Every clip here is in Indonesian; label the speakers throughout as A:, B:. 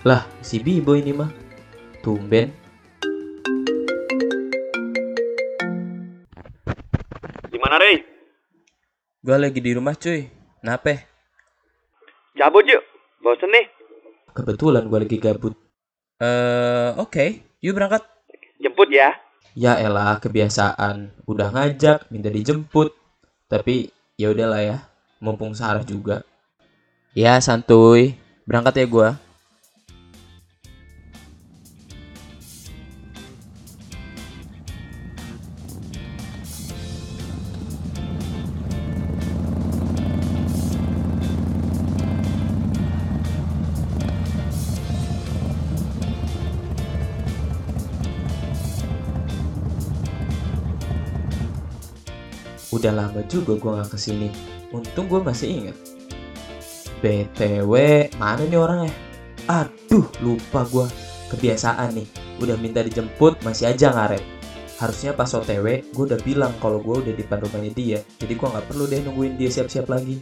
A: Lah, si Bibo ini mah. Tumben.
B: Gimana, Rey?
A: Gue lagi di rumah cuy. Kenapa?
B: Cabut yuk. Bosen nih.
A: Kebetulan gue lagi gabut. Eh, oke. Yuk berangkat.
B: Jemput ya.
A: Ya elah, kebiasaan. Udah ngajak, minta dijemput. Tapi ya udahlah ya. Mumpung Sarah juga. Ya santuy. Berangkat ya gua. Udah lama juga gua nggak ke sini. Untung gua masih inget. BTW, mana nih orangnya? Aduh, lupa gua. Kebiasaan nih. Udah minta dijemput, masih aja ngaret. Harusnya pas OTW, gue udah bilang kalau gue udah di depan rumahnya dia. Jadi gua nggak perlu deh nungguin dia siap-siap lagi.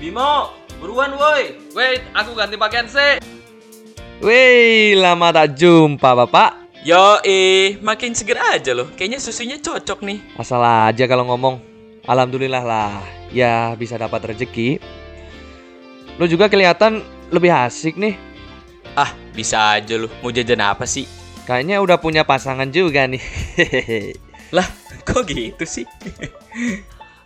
C: Bimo, buruan woi.
D: Wait, aku ganti pakaian sih.
C: Wih, lama tak jumpa, Bapak.
D: Yo, eh, makin seger aja loh. Kayaknya susunya cocok nih.
C: Asal aja kalau ngomong. Alhamdulillah lah, ya bisa dapat rezeki. Lu juga kelihatan lebih asik nih.
D: Ah, bisa aja loh. Mau jajan apa sih?
C: Kayaknya udah punya pasangan juga nih.
D: Lah, kok gitu sih?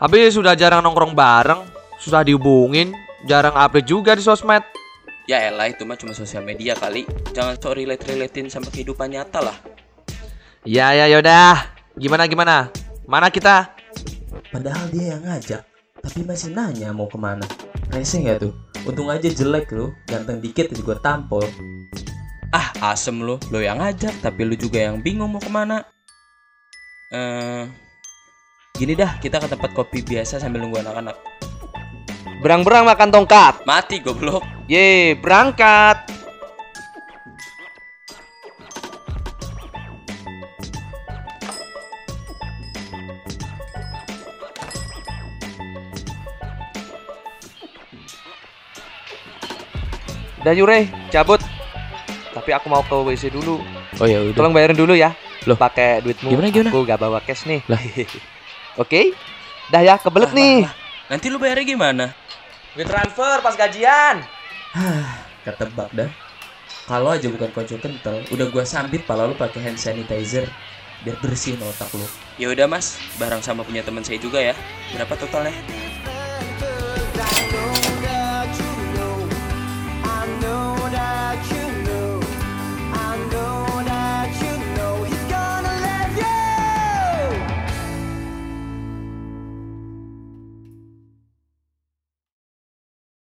C: Tapi sudah jarang nongkrong bareng, susah dihubungin, jarang update juga di sosmed.
D: Ya elah, itu mah cuma sosial media kali. Jangan sok relate-relatein sama kehidupan nyata lah.
C: Ya ya yaudah. Gimana gimana? Mana kita?
A: Padahal dia yang ngajak, tapi masih nanya mau ke mana. Rese nggak tuh? Untung aja jelek lu, ganteng dikit juga tampol.
D: Ah, asem lo. Lo yang ngajak, tapi lu juga yang bingung mau ke mana. Eh, gini dah, kita ke tempat kopi biasa sambil nunggu anak-anak.
C: Berang-berang makan tongkat.
D: Mati goblok.
C: Ye, berangkat. Udah Yure, cabut. Tapi aku mau ke WC dulu.
A: Oh ya udah.
C: Tolong bayarin dulu ya.
A: Loh,
C: pakai duitmu.
A: gimana, gimana?
C: Aku gak bawa cash nih.
A: Lah.
C: Oke. Dah ya, kebelet
D: Ah,
C: nih.
D: lah, lah. Nanti lu bayarnya gimana?
C: Gue transfer pas gajian.
A: Ketebak dah. Kalau aja bukan kocok kental, udah gua sambit pala lu pakai hand sanitizer biar bersihin otak lu.
D: Ya udah mas, bareng sama punya teman saya juga ya. Berapa totalnya?